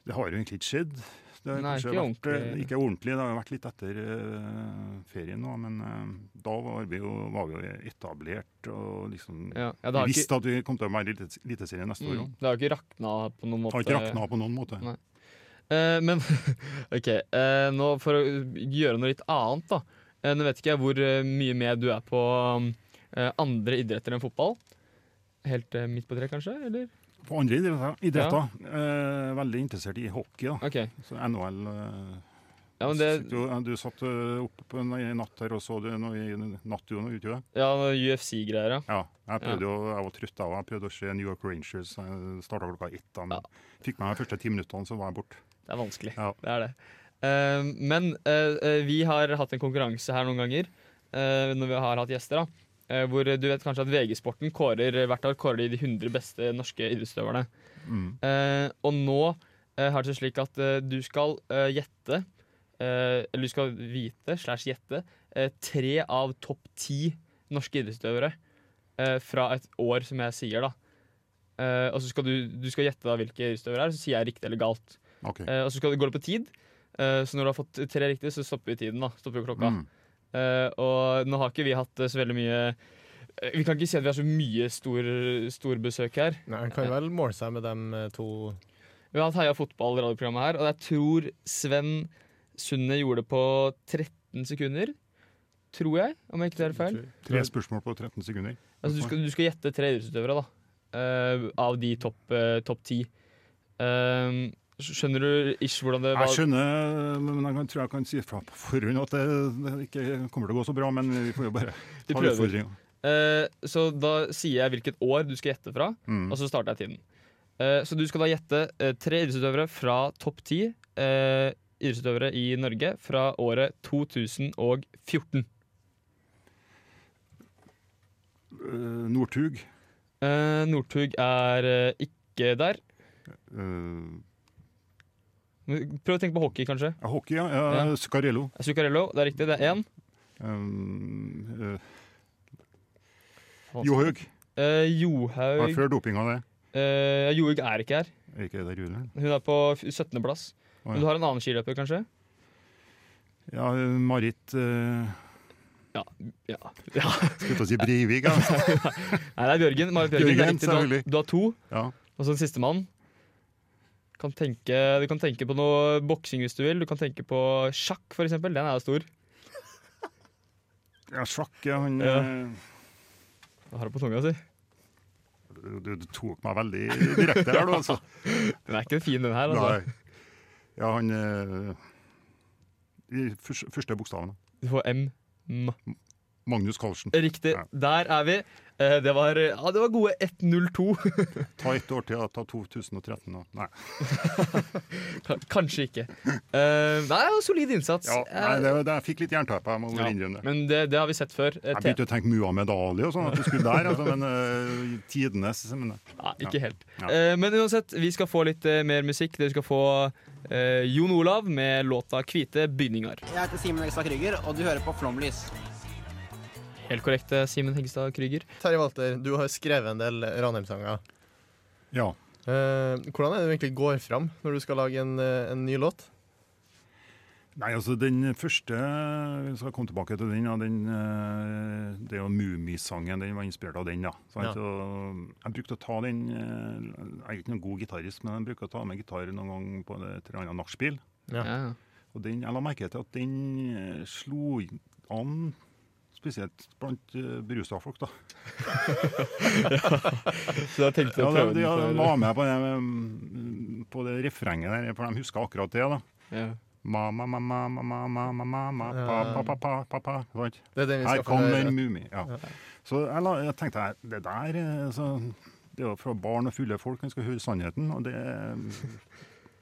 det har jo egentlig ikke skjedd. Det har Nei, ikke vært, ordentlig. eh, Ikke ordentlig, det har vært litt etter uh, ferien nå, men uh, da var vi jo, var vi jo etablert og liksom Ja, ja, det vi ikke, visste at vi kom til å være i elite- Eliteserien neste år mm, òg. det har ikke rakna på noen måte. Har ikke rakna på noen måte. Eh, men OK, nå for å gjøre noe litt annet, da. Nå vet ikke jeg hvor mye med du er på andre idretter enn fotball. Helt midt på tre, kanskje? Eller? På andre idretter, idretter eh, veldig interessert i hockey. da. Okay. Så NHL eh, Ja, men det jo- Du satt eh, oppe på en natt her og så det noe i nattduoen, du gjorde du det? Ja, UFC-greier, ja. Ja. Jeg prøvde jo, jeg var trøtt av Jeg prøvde å se New York Rangers. Jeg starta klokka ett. da, Men fikk meg de første ti minuttene, så var jeg borte. Det er vanskelig. Ja. Det er det. Uh, men eh, eh, vi har hatt en konkurranse her noen ganger, uh, når vi har hatt gjester. da. Eh, hvor du vet kanskje at VG-sporten kårer hvert år kårer de de 100 beste norske idrettsutøverne. Mm. Eh, og nå eh, har det seg slik at eh, du skal eh, gjette, eh, eller du skal vite, slash gjette, eh, tre av topp ti norske idrettsutøvere eh, fra et år, som jeg sier, da. Eh, og så skal du, du skal gjette da hvilke idrettsutøvere det er, så sier jeg riktig eller galt. Okay. Eh, og så skal det gå det på tid. Eh, så når du har fått tre riktige, så stopper vi tiden. da Stopper vi klokka. Mm. Eh, og nå har ikke vi hatt eh, så veldig mye eh, Vi kan ikke si at vi har så mye stor, storbesøk her. Nei, Han kan vel måle seg med dem to Vi har hatt Heia fotball-radioprogrammet her, og jeg tror Sven Sunde gjorde det på 13 sekunder. Tror jeg, om jeg ikke tar feil. Tre spørsmål på 13 sekunder. Altså, du, skal, du skal gjette tre idrettsutøvere, da. Uh, av de topp uh, top ti. Skjønner du ish hvordan det var? Jeg skjønner, men jeg tror jeg kan si fra på forhånd at det, det ikke kommer til å gå så bra. Men vi får jo bare ta utfordringa. Uh, så da sier jeg hvilket år du skal gjette fra, Mm. og så starter jeg tiden. Uh, så du skal da gjette uh, tre idrettsutøvere fra topp ti eh, idrettsutøvere i Norge fra året 2014. Uh, Northug. Eh, Northug er eh, ikke der. Uh, Prøv å tenke på hockey, kanskje. hockey, ja. ja. Ja. Scarello. Zuccarello, det er riktig. Det er én. Um, uh, Johaug. Var Johaug før dopinga, det. Uh, Johaug er ikke her. Er ikke der? Hun er på 17. plass. Å, Men du har en annen skiløper, kanskje? Ja, Marit uh, Ja. ja. ja. Skulle til å si Breivik, ja. Nei, det er Bjørgen. Marit Bjørgen. Bjørgen. Du har, to. ja. Og så sistemann. Kan tenke, du kan tenke på noe boksing hvis du vil. Du kan tenke på sjakk, eksempel. Den er jo stor. Ja, sjakk, ja. Han Ja. eh, har du på tunga si. du, du tok meg veldig direkte her, du, altså. Den er ikke fin, den her. Altså. Nei. Ja, han eh, I første, bokstavene. bokstaven. Du får M. M. Magnus Carlsen. Riktig. Ja. Der er vi. Eh, Det var, ja, det var gode 1.02. Ta ett år til, ta 2013. nå. Nei. Kanskje ikke. Eh, Nei, solid innsats. Ja, nei, Eh, det, det, jeg fikk litt jeg må ja. innrømme det. Men det, det har vi sett før. Jeg begynte å tenke Muhammed Ali og sånn, at du skulle der, altså, men uh, tidenes men, Ja, ikke helt. Ja. Eh, men uansett, vi skal få litt uh, mer musikk. Dere skal få Jon Olav med låta 'Hvite bygninger'. Jeg heter Simen Elstad Krüger, og du hører på Flomlys. Helt korrekt, eh, Simen Hengstad Krüger. Terje Walter, du har skrevet en del Ranheim-sanger. Ja. Eh, hvordan er det du egentlig går fram når du skal lage en, eh, en ny låt? Nei, altså den første Vi skal komme tilbake til den. Ja, den eh, det er jo Mummisangen. Den var inspirert av den. ja. Sant? Ja. Og jeg brukte å ta den Jeg er ikke noen god gitarist, men jeg bruker å ta med gitar noen gang på et eller annet nachspiel. Ja. Ja. Og den, jeg la merke til at den slo an Spesielt blant uh, berusa folk, da. ja. Så jeg tenkte å prøve ja, de, var med på det, mm, på det refrenget der, for de husker akkurat det. da. Ja. Ma-ma-ma, ma-ma-ma-ma-ma, ma, pa-pa-pa-pa-pa. pa, pa. Her kommer Mummi. Ja. Så jeg, la, jeg tenkte det der så, Det er jo fra barn og fulle folk en skal høre sannheten. og det eh,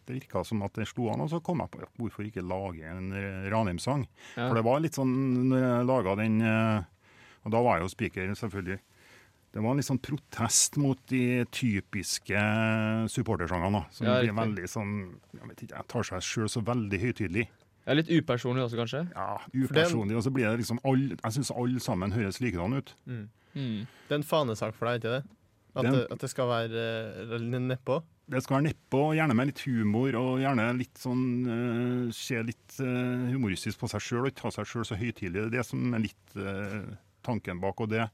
det virka som at det slo an. Og så kom jeg på ja, hvorfor ikke lage en eh, Ranheim-sang. Ja. For det var litt sånn når jeg laga den eh, Og da var jeg jo speaker, selvfølgelig. Det var en litt sånn protest mot de typiske supportersangene. da, Som Ja, blir veldig sånn Jeg vet ikke, jeg tar seg sjøl så veldig høytidelig. Er litt upersonlig også, kanskje. Ja, den- upersonlig. Og så blir det liksom all, Jeg syns alle sammen høres likedan ut. Mm. Det er en fanesak for deg, ikke det? At, Den- det, at det skal være uh, nedpå? Det skal være nedpå, gjerne med litt humor og gjerne litt sånn uh, Se litt uh, humoristisk på seg sjøl og ikke ta seg sjøl så høytidelig. Det er det som er litt uh, tanken bak. Og det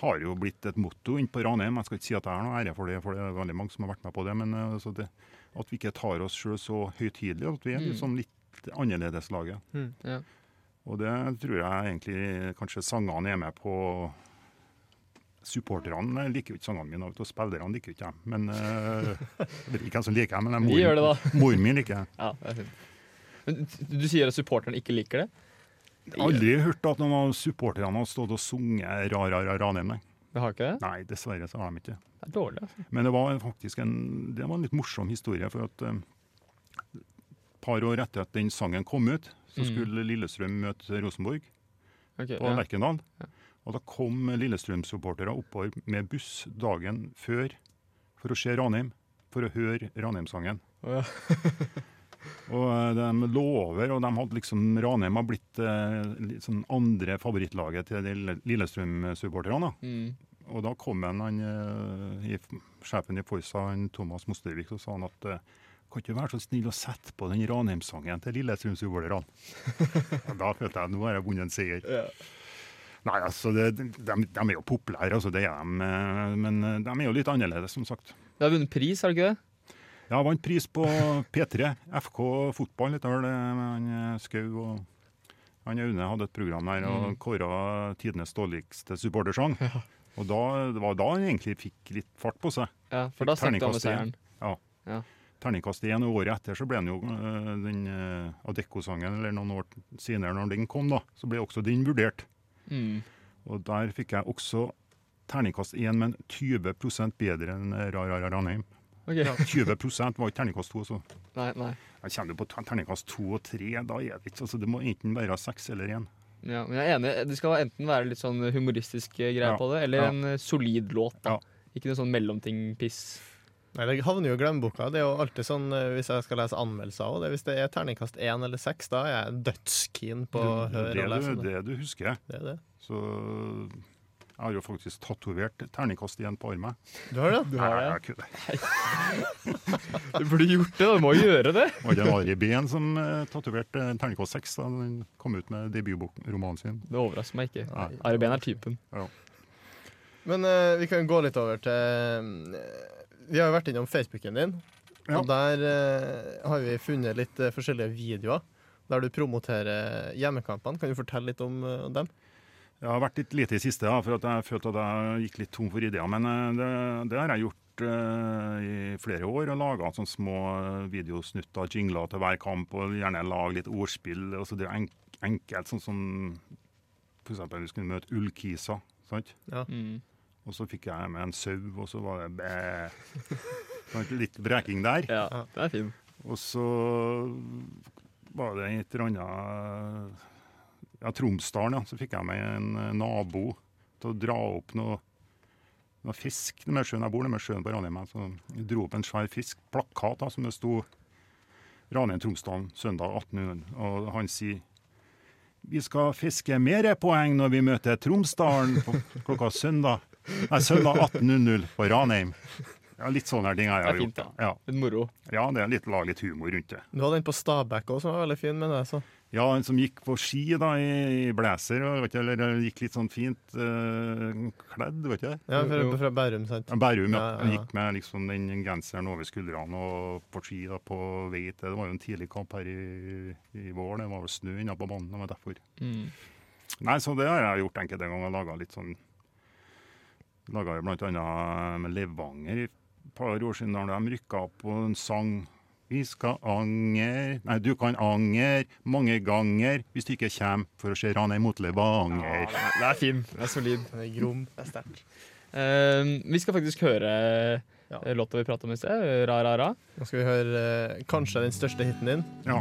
har jo blitt et motto inne på Ranheim. Jeg skal ikke si at jeg har noe ære for det, for det er veldig mange som har vært med på det. Men altså det, at vi ikke tar oss sjøl så høytidelig, at vi er liksom litt annerledeslaget. Mm. Ja. Og det tror jeg egentlig kanskje sangene er med på Supporterne liker jo ikke sangene mine, og spillerne liker jo ikke dem. Men uh, Jeg vet ikke hvem som liker dem, men moren- gjør det, da. Moren min liker dem. Ja, det er fint. Men du sier at supporterne ikke liker det? Jeg har aldri hørt at noen av supporterne har stått og sunget Ra, ra, ra, Ranheim. Det har ikke det? Nei, dessverre så har de ikke det. Er dårlig, altså. Men det var faktisk en, det var en litt morsom historie. For at et par år etter at den sangen kom ut, så Mm. skulle Lillestrøm møte Rosenborg okay, på ja. Lerkendal. Og da kom Lillestrøm-supportere oppover med buss dagen før for å se Ranheim. For å høre Ranheim-sangen. Ja. Og eh, de lover, og de hadde liksom Ranheim har blitt eh, sånn andre favorittlaget til Lillestrøm-supporterne. da. Mm. Og da kom en, han, eh, i, sjefen i Forsa, han Thomas Mostervik, og sa han at eh, kan ikke være så snill å sette på den Ranheim-sangen til Lillestrøm-supporterne? Da følte jeg nå har jeg vunnet en seier. Nei, altså, det, de, de er jo populære, altså, det er de. eh, Men eh, de er jo litt annerledes, som sagt. Du har vunnet pris, har du ikke det? Ja, vant pris på P3, FK fotball, heter vel han eh, Skau og han Aune hadde et program der og Mm. kåra tidenes dårligste supportersang. Og da, det var da han egentlig fikk litt fart på seg. Ja, for da Fikk han med seieren. Ja. Ja. Terningkast én, og året etter så ble den jo den uh, Adecco-sangen, eller noen år senere når den kom, da, så ble også den vurdert. Mm. Og der fikk jeg også terningkast 1, men 20 bedre enn eh, Ra Ra Ra Ranheim. Okay. Ja, 20 var ikke terningkast 2. Så. Nei, nei. Jeg kommer du på terningkast 2 og 3, da er det ikke altså, Det må enten være 6 eller 1. Ja, men jeg er enig. Det skal enten være litt sånn humoristisk eh, greie Ja, på det, eller ja. en eh, solid låt. da. Ikke noe sånn mellomting-piss. Nei, Det havner jo i glemmeboka. Det er jo alltid sånn eh, hvis jeg skal lese anmeldelser. òg. det, hvis det er terningkast én eller seks, da er jeg dødskeen på å høre er og lese det, det du husker. Det er det. Så jeg har jo faktisk tatovert terningkast igjen på armen. Du har det? Du har Nei, det? Du burde gjort det, du må jo gjøre det. Var det Ari Behn som uh, tatoverte uh, terningkast seks da han kom ut med debutromanen sin? Det overrasker meg ikke. Nei. Ari Behn er typen. Ja. Men uh, vi kan gå litt over til eh, Vi har jo vært innom Facebooken din. Ja. Og der eh, har vi funnet litt eh, forskjellige videoer der du promoterer hjemmekampene. Kan du fortelle litt om eh, dem? Jeg har vært litt lite i siste, da, for at jeg følte at jeg gikk litt tom for ideer. Men eh, det, det har jeg gjort eh, i flere år. og Laga sånne små videosnutter, jingler til hver kamp. Og gjerne lage litt ordspill. Altså, det er enk enkelt, sånn som f.eks. vi skulle møte Ullkisa. sant? Ja. Mm. Og så fikk jeg med en sau, og så var det bæ. Litt breking der. Ja, det er fin. Og så var det et eller annet Ja, Tromsdalen, ja. Så fikk jeg med en eh, nabo til å dra opp noe, noe fisk nede sjøen. Jeg bor nede med sjøen på Ranheim. Så jeg dro opp en svær fiskplakat da, som det sto Ranheim Tromsdalen søndag 1800. Og han sier vi skal fiske mer poeng når vi møter Tromsdalen på klokka søndag, nei, søndag 18.00 på Ranheim. Ja, litt sånne ting har Det er jeg fint, gjort. Ja. Litt moro. Ja, det er litt, lag litt humor rundt det. Du hadde en på Stabæk òg som var veldig fin. med det, så. Ja, en som gikk på ski da, i, blazer, eller gikk litt sånn fint uh, kledd, vet ikke. Ja, fra, fra Bærum, sant? Bærum, ja. Ja, ja, ja. gikk med liksom den genseren over skuldrene og på ski da, på vei til Det var jo en tidlig kamp her i, i vår, det var vel snø inne på banen. og derfor. Mm. Nei, så det har jeg gjort enkelte ganger. Laga litt sånn Laga blant annet med Levanger i et par år siden, da de rykka opp på en sang Vi skal anger Nei, du kan anger mange ganger hvis du ikke kommer for å se Ranheim mot Levanger. Ja, det er fin. Det er solid. Det er grom. Det er sterkt. Uh, vi skal faktisk høre Ja. eh, låta vi prata om i sted, Ra Ra Ra. Nå skal vi høre uh, kanskje den største hiten din. Ja.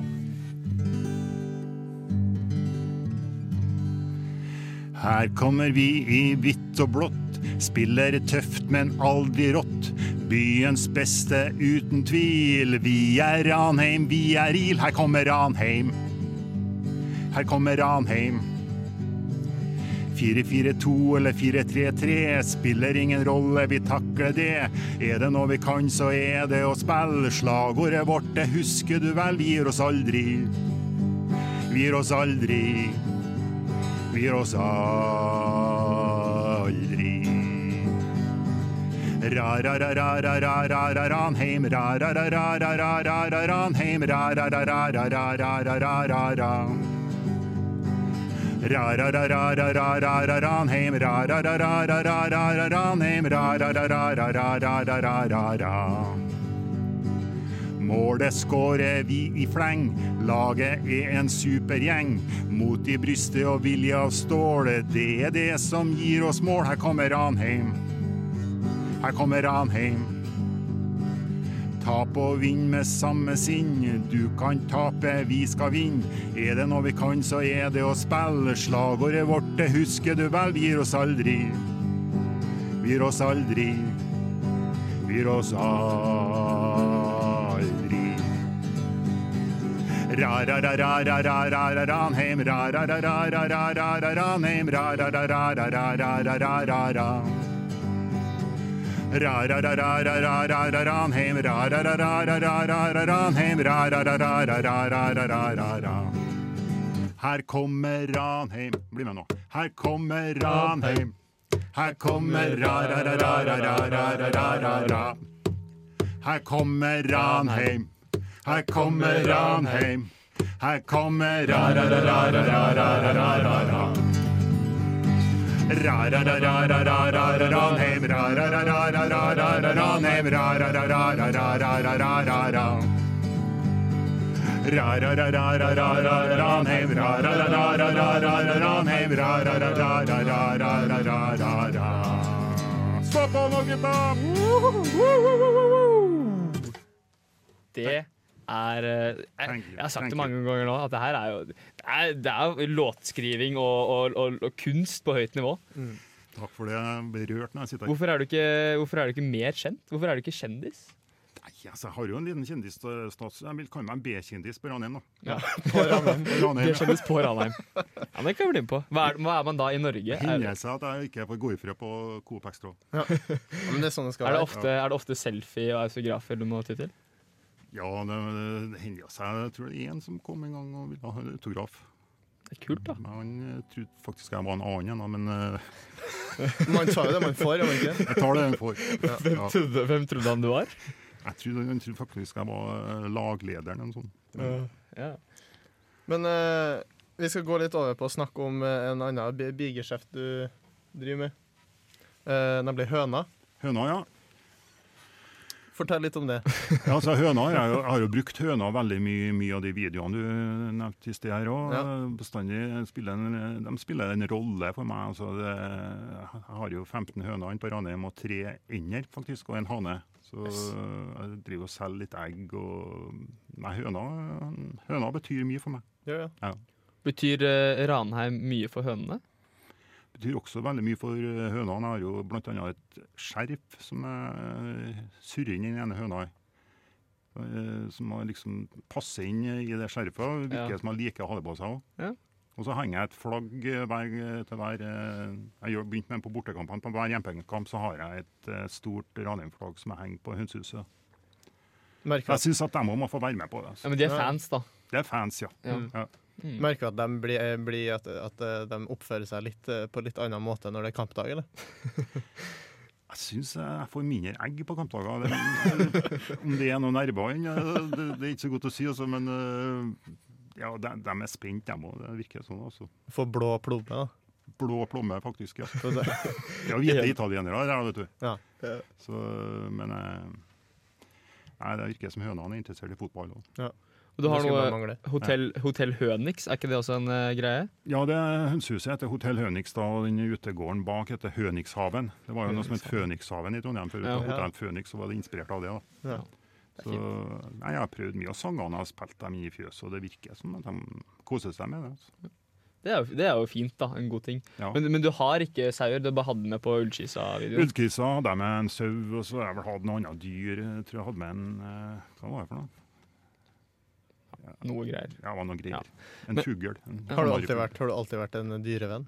Her kommer vi i hvitt og blått, spiller tøft, men aldri rått. Byens beste uten tvil. Vi er Ranheim, vi er IL. Her kommer Ranheim. Her kommer Ranheim. 4-4-2 eller 4-3-3 spiller ingen rolle, vi takler det. Er det noe vi kan, så er det å spille. Slagordet vårt, det husker du vel, gir oss aldri. Vi gir oss aldri. Vi gir oss aldri. Ra-ra-ra-ra-ra-ra-ra-ra-ranheim, ra-ra-ra-ra-ra-ra-ra-ranheim, ra-ra-ra-ra-ra-ra-ra-ra-ra. Ra-ra-ra-ra-ra-ra-ra-ra-ranheim, ra-ra-ra-ra-ra-ra-ra-ranheim, ra-ra-ra-ra-ra-ra-ra-ra-ra. Målet skårer vi i fleng, laget er en supergjeng. Mot i brystet og vilje av stål, det er det som gir oss mål. Her kommer Ranheim. Her kommer Ranheim. Tap og vinn med samme sinn. Du kan tape, vi skal vinne. Er det noe vi kan, så er det å spille. Slagordet vårt, det husker du vel, vi gir oss aldri. Vi gir oss aldri. Vi gir oss aldri. Ra-ra-ra-ra-ra-ra-ra-ranheim, ra-ra-ra-ra-ra-ra-ra-ranheim, ra-ra-ra-ra-ra-ra-ra-ra-ra. Ra-ra-ra-ra-ra-ra-ra-ranheim, ra-ra-ra-ra-ra-ra-ra-ranheim, ra-ra-ra-ra-ra-ra-ra-ra. Her kommer Ranheim. Bli med nå. Her kommer Ranheim. Her kommer ra-ra-ra-ra-ra-ra-ra-ra-ra. Her kommer Ranheim. Her kommer Ranheim. Her kommer ra-ra-ra-ra-ra-ra-ra-ra-ra. Ra-ra-ra-ra-ra-ra-ra-ra-ranheim, ra-ra-ra-ra-ra-ra-ra-ranheim, ra-ra-ra-ra-ra-ra-ra-ra-ra. Ra-ra-ra-ra-ra-ra-ra-ranheim, ra-ra-ra-ra-ra-ra-ra-ranheim, ra-ra-ra-ra-ra-ra-ra-ra-ra. Stå på nå, gutta! Det er eh, jeg, jeg har sagt det mange ganger nå, at det her er jo Det er, det er låtskriving og, og, og, og kunst på høyt nivå. Takk for det. Jeg blir rørt når jeg sitter her. Hvorfor er, du ikke, hvorfor er du ikke mer kjent? Hvorfor er du ikke kjendis? Nei, altså, jeg har jo en liten kjendisstatus. Jeg vil kalle meg en B-kjendis på Ranheim. da. Ja. På Ranheim. B-kjendis på Ranheim. Ja, det kan jeg bli med på. Hva er, hva er man da i Norge? Det Er, hender seg at jeg ikke får gå ifra på Coop Extra. Ja, men det er sånn det skal er, det være. ofte, er det ofte selfie og autografer du må ty til? Ja, det, det hender seg. Jeg tror det er en som kom en gang og ville ha en autograf. Det er kult, da. Men Han eh, trodde faktisk jeg var en annen da, men eh, Man sa jo det man får, gjør man ikke? jeg tar det man får. Ja. Hvem trodde, hvem trodde han du var? Jeg trodde, han trodde faktisk jeg var eh, laglederen eller noe sånt. yeah. Men uh, vi skal gå litt over på å snakke om en annen bi- bigeskjeft du driver med. uh, nemlig høna. Høna, ja. Fortell litt om det. ja altså, høna, jeg, har har jo brukt høna veldig mye, mye av de videoene du nevnte i sted her òg. Ja. Bestandig spiller en, de spiller en rolle for meg. Altså, det, jeg har jo 15 høner på Ranheim og tre ender faktisk, og en hane. Så jeg driver og selger litt egg og Nei, høna, høna betyr mye for meg. Ja, ja. Ja. Betyr uh, Ranheim mye for hønene? Betyr også veldig mye for høna. hønene. Jeg har jo bl.a. et skjerf som jeg surrer inn i den ene høna. Eh, Som liksom passer inn i det skjerfet. Virker Ja. som hun liker å ha det på seg òg. Ja. Og så henger jeg et flagg eh, hver, til hver eh, Jeg begynte med på bortekampene. På hver hjemmekamp så har jeg et eh, stort Ranheim-flagg som jeg henger på hønsehuset. Jeg syns at de òg må få være med på det. Ja, Men de er fans, da. Det er fans, ja. Ja. Ja. Merker at de blir, eh, blir at, at eh, de oppfører seg litt eh, på litt annen måte når det er kampdag, eller? Jeg syns jeg får mindre egg på kampdager. Om det er noen nerver inn, eh, det, det er ikke så godt å si, også, men eh, ja, de, de er spent, dem òg. Det virker sånn. Også. Få blå plomme, da. Blå plomme, faktisk. ja. Ja, hvite italienere her, vet du. Ja. Så, men nei, det virker som hønene er interessert i fotball. òg. Ja. Og du har noe hotell, hotell Hønix, er ikke det også en uh, greie? Ja, det hønsehuset heter Hotell Hønix, da, og den utegården bak heter Hønixhaven. Det var jo noe som het Fønixhaven i Trondheim før. Ja. Ja. Hotell Fønix, så var det inspirert av det. da. Ja. Så, nei, jeg har prøvd mye av sangene, jeg har spilt dem i fjøset, og det virker som at de koser seg med det. altså. Det er, jo, det er jo fint, da. En god ting. Ja. Men, men du har ikke sauer? Du bare hadde med på Ullkisa-videoen? Ullkisa hadde jeg med en sau, og så har jeg vel hatt noe annet dyr. Jeg tror jeg hadde med en eh, Hva var det for noe? Noe greier. Ja, det var noe greier. Ja. En fugl. Har du, alltid vært, har du alltid vært en dyrevenn?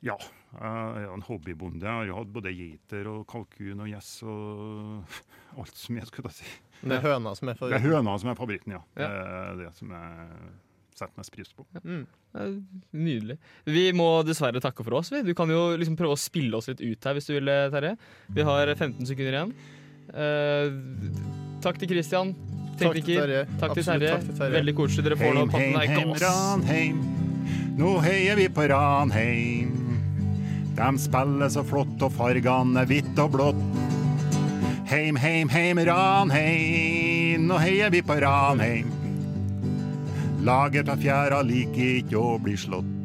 Ja, jeg er en hobbybonde. Jeg har jo hatt både geiter og kalkun og gjess og alt som jeg skulle si. Det er høna som er Det er høna som er favoritten, ja. Ja. Det er det som jeg setter mest pris på. Mm. Nydelig. Vi må dessverre takke for oss. Du kan jo liksom prøve å spille oss litt ut her hvis du vil, Terje. Vi har 15 sekunder igjen. Eh, takk til Christian, tekniker. Terje. Takk til Terje. takk til Terje. Veldig koselig. Dere får nå heim, heim, Ranheim. Nå heier vi på Ranheim. De spiller så flott, og fargene er hvitt og blått. Heim, heim, heim, Ranheim. Nå heier vi på Ranheim. Laget av fjæra liker ikke å bli slått.